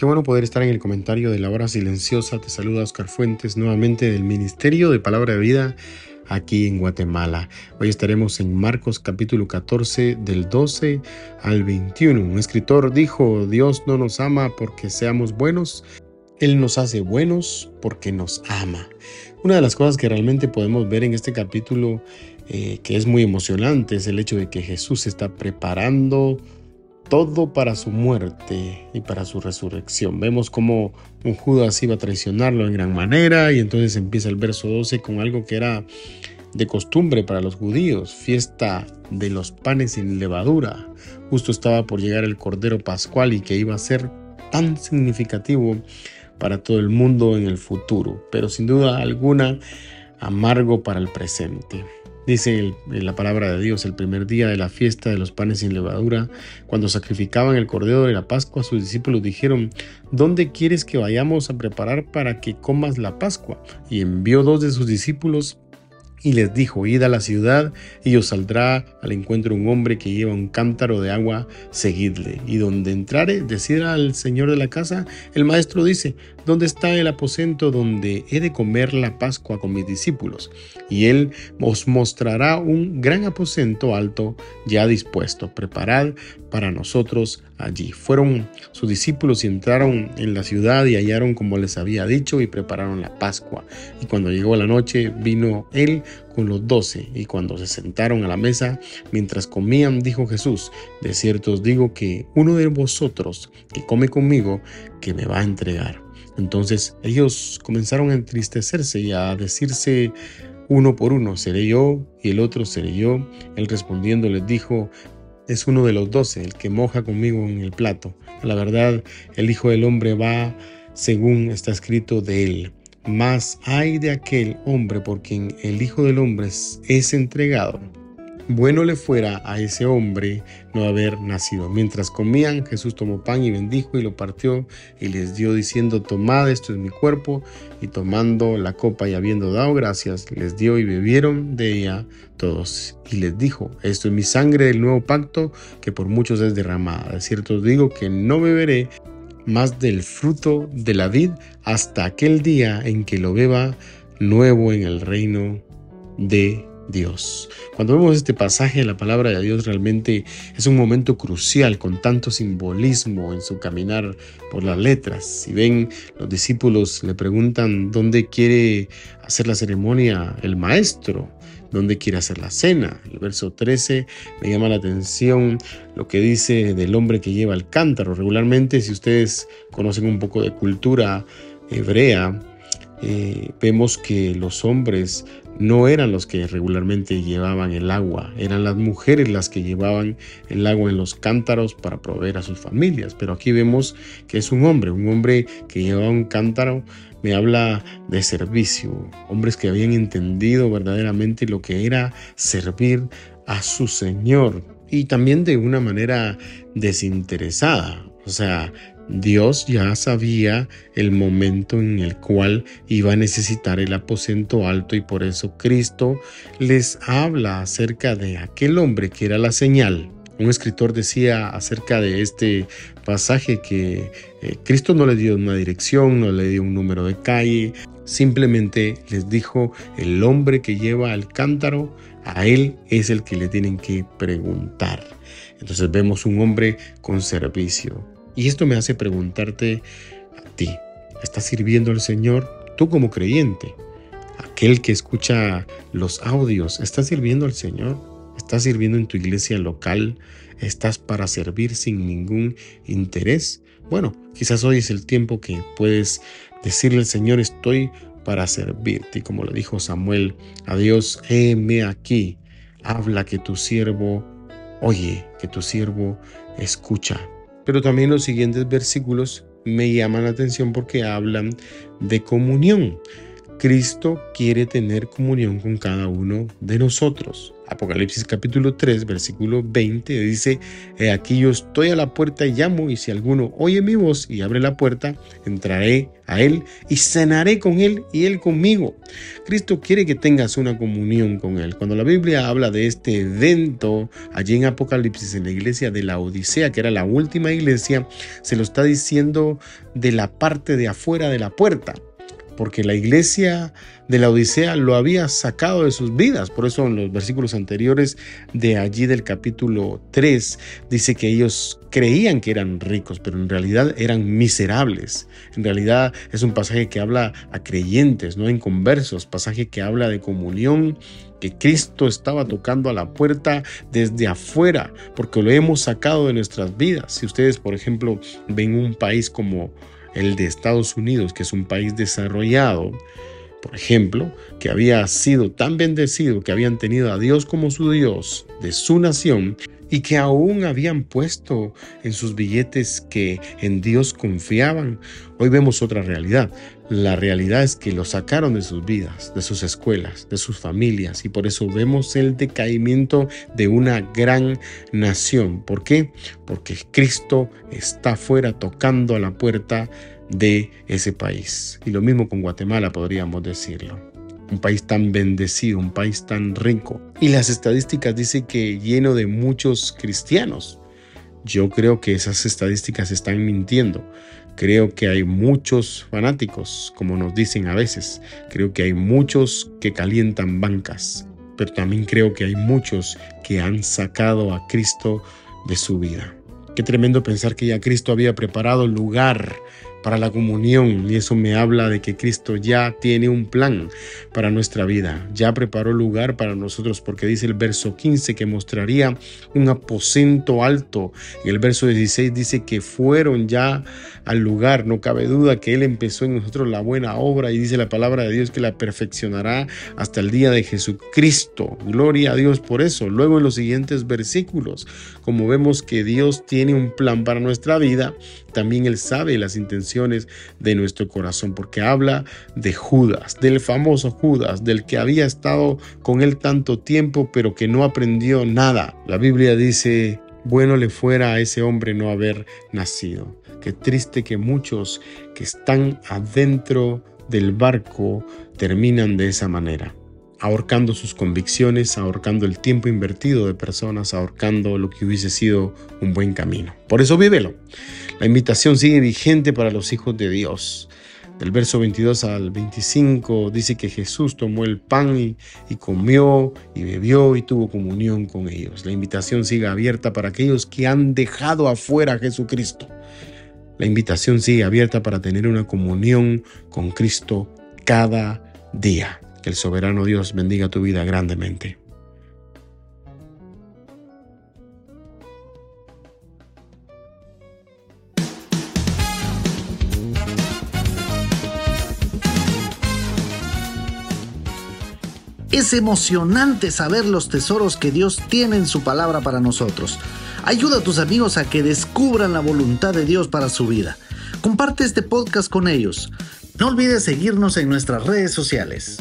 Qué bueno poder estar en el comentario de la hora silenciosa. Te saluda Oscar Fuentes nuevamente del Ministerio de Palabra de Vida aquí en Guatemala. Hoy estaremos en Marcos capítulo 14 del 12 al 21. Un escritor dijo, Dios no nos ama porque seamos buenos, Él nos hace buenos porque nos ama. Una de las cosas que realmente podemos ver en este capítulo eh, que es muy emocionante es el hecho de que Jesús está preparando todo para su muerte y para su resurrección. Vemos cómo un Judas iba a traicionarlo en gran manera y entonces empieza el verso 12 con algo que era de costumbre para los judíos, fiesta de los panes sin levadura. Justo estaba por llegar el Cordero Pascual y que iba a ser tan significativo para todo el mundo en el futuro, pero sin duda alguna amargo para el presente. Dice la palabra de Dios, el primer día de la fiesta de los panes sin levadura, cuando sacrificaban el cordero de la Pascua, sus discípulos dijeron, ¿dónde quieres que vayamos a preparar para que comas la Pascua? Y envió dos de sus discípulos y les dijo, id a la ciudad y os saldrá al encuentro un hombre que lleva un cántaro de agua, seguidle. Y donde entrare, decir al señor de la casa, el maestro dice, ¿dónde está el aposento donde he de comer la Pascua con mis discípulos? Y él os mostrará un gran aposento alto ya dispuesto. Preparad para nosotros allí. Fueron sus discípulos y entraron en la ciudad y hallaron como les había dicho y prepararon la Pascua. Y cuando llegó la noche, vino él con los doce, y cuando se sentaron a la mesa, mientras comían, dijo Jesús, de cierto os digo que uno de vosotros que come conmigo, que me va a entregar. Entonces ellos comenzaron a entristecerse y a decirse uno por uno, seré yo y el otro seré yo. Él respondiendo les dijo, es uno de los doce, el que moja conmigo en el plato. La verdad, el Hijo del Hombre va según está escrito de él. Mas hay de aquel hombre por quien el Hijo del Hombre es entregado. Bueno le fuera a ese hombre no haber nacido. Mientras comían, Jesús tomó pan y bendijo y lo partió y les dio diciendo, tomad, esto es mi cuerpo. Y tomando la copa y habiendo dado gracias, les dio y bebieron de ella todos. Y les dijo, esto es mi sangre del nuevo pacto que por muchos es derramada. De cierto os digo que no beberé más del fruto de la vid hasta aquel día en que lo beba nuevo en el reino de Dios. Cuando vemos este pasaje, la palabra de Dios realmente es un momento crucial con tanto simbolismo en su caminar por las letras. Si ven, los discípulos le preguntan dónde quiere hacer la ceremonia el maestro, dónde quiere hacer la cena. El verso 13 me llama la atención lo que dice del hombre que lleva el cántaro. Regularmente, si ustedes conocen un poco de cultura hebrea, eh, vemos que los hombres no eran los que regularmente llevaban el agua, eran las mujeres las que llevaban el agua en los cántaros para proveer a sus familias. Pero aquí vemos que es un hombre, un hombre que lleva un cántaro, me habla de servicio, hombres que habían entendido verdaderamente lo que era servir a su Señor y también de una manera desinteresada. O sea, Dios ya sabía el momento en el cual iba a necesitar el aposento alto y por eso Cristo les habla acerca de aquel hombre que era la señal. Un escritor decía acerca de este pasaje que eh, Cristo no le dio una dirección, no le dio un número de calle, simplemente les dijo, el hombre que lleva el cántaro, a él es el que le tienen que preguntar. Entonces vemos un hombre con servicio. Y esto me hace preguntarte a ti, ¿estás sirviendo al Señor tú como creyente? Aquel que escucha los audios, ¿estás sirviendo al Señor? ¿Estás sirviendo en tu iglesia local? ¿Estás para servir sin ningún interés? Bueno, quizás hoy es el tiempo que puedes decirle al Señor, estoy para servirte. Como lo dijo Samuel, a Dios, heme aquí, habla que tu siervo oye, que tu siervo escucha. Pero también los siguientes versículos me llaman la atención porque hablan de comunión. Cristo quiere tener comunión con cada uno de nosotros. Apocalipsis capítulo 3, versículo 20 dice, aquí yo estoy a la puerta y llamo, y si alguno oye mi voz y abre la puerta, entraré a él y cenaré con él y él conmigo. Cristo quiere que tengas una comunión con él. Cuando la Biblia habla de este evento allí en Apocalipsis, en la iglesia de la Odisea, que era la última iglesia, se lo está diciendo de la parte de afuera de la puerta porque la iglesia de la Odisea lo había sacado de sus vidas. Por eso en los versículos anteriores de allí del capítulo 3 dice que ellos creían que eran ricos, pero en realidad eran miserables. En realidad es un pasaje que habla a creyentes, no en conversos, pasaje que habla de comunión que Cristo estaba tocando a la puerta desde afuera, porque lo hemos sacado de nuestras vidas. Si ustedes, por ejemplo, ven un país como el de Estados Unidos, que es un país desarrollado, por ejemplo, que había sido tan bendecido, que habían tenido a Dios como su Dios de su nación, y que aún habían puesto en sus billetes que en Dios confiaban. Hoy vemos otra realidad. La realidad es que lo sacaron de sus vidas, de sus escuelas, de sus familias y por eso vemos el decaimiento de una gran nación. ¿Por qué? Porque Cristo está afuera tocando a la puerta de ese país. Y lo mismo con Guatemala podríamos decirlo un país tan bendecido, un país tan rico. Y las estadísticas dicen que lleno de muchos cristianos. Yo creo que esas estadísticas están mintiendo. Creo que hay muchos fanáticos, como nos dicen a veces. Creo que hay muchos que calientan bancas. Pero también creo que hay muchos que han sacado a Cristo de su vida. Qué tremendo pensar que ya Cristo había preparado lugar para la comunión y eso me habla de que Cristo ya tiene un plan para nuestra vida, ya preparó lugar para nosotros porque dice el verso 15 que mostraría un aposento alto. En el verso 16 dice que fueron ya al lugar, no cabe duda que Él empezó en nosotros la buena obra y dice la palabra de Dios que la perfeccionará hasta el día de Jesucristo. Gloria a Dios por eso. Luego en los siguientes versículos, como vemos que Dios tiene un plan para nuestra vida, también Él sabe las de nuestro corazón, porque habla de Judas, del famoso Judas, del que había estado con Él tanto tiempo, pero que no aprendió nada. La Biblia dice, bueno le fuera a ese hombre no haber nacido. Qué triste que muchos que están adentro del barco terminan de esa manera ahorcando sus convicciones, ahorcando el tiempo invertido de personas, ahorcando lo que hubiese sido un buen camino. Por eso vívelo. La invitación sigue vigente para los hijos de Dios. Del verso 22 al 25 dice que Jesús tomó el pan y, y, comió y bebió y tuvo comunión con ellos. La invitación sigue abierta para aquellos que han dejado afuera a Jesucristo. La invitación sigue abierta para tener una comunión con Cristo cada día. Que el soberano Dios bendiga tu vida grandemente. Es emocionante saber los tesoros que Dios tiene en su palabra para nosotros. Ayuda a tus amigos a que descubran la voluntad de Dios para su vida. Comparte este podcast con ellos. No olvides seguirnos en nuestras redes sociales.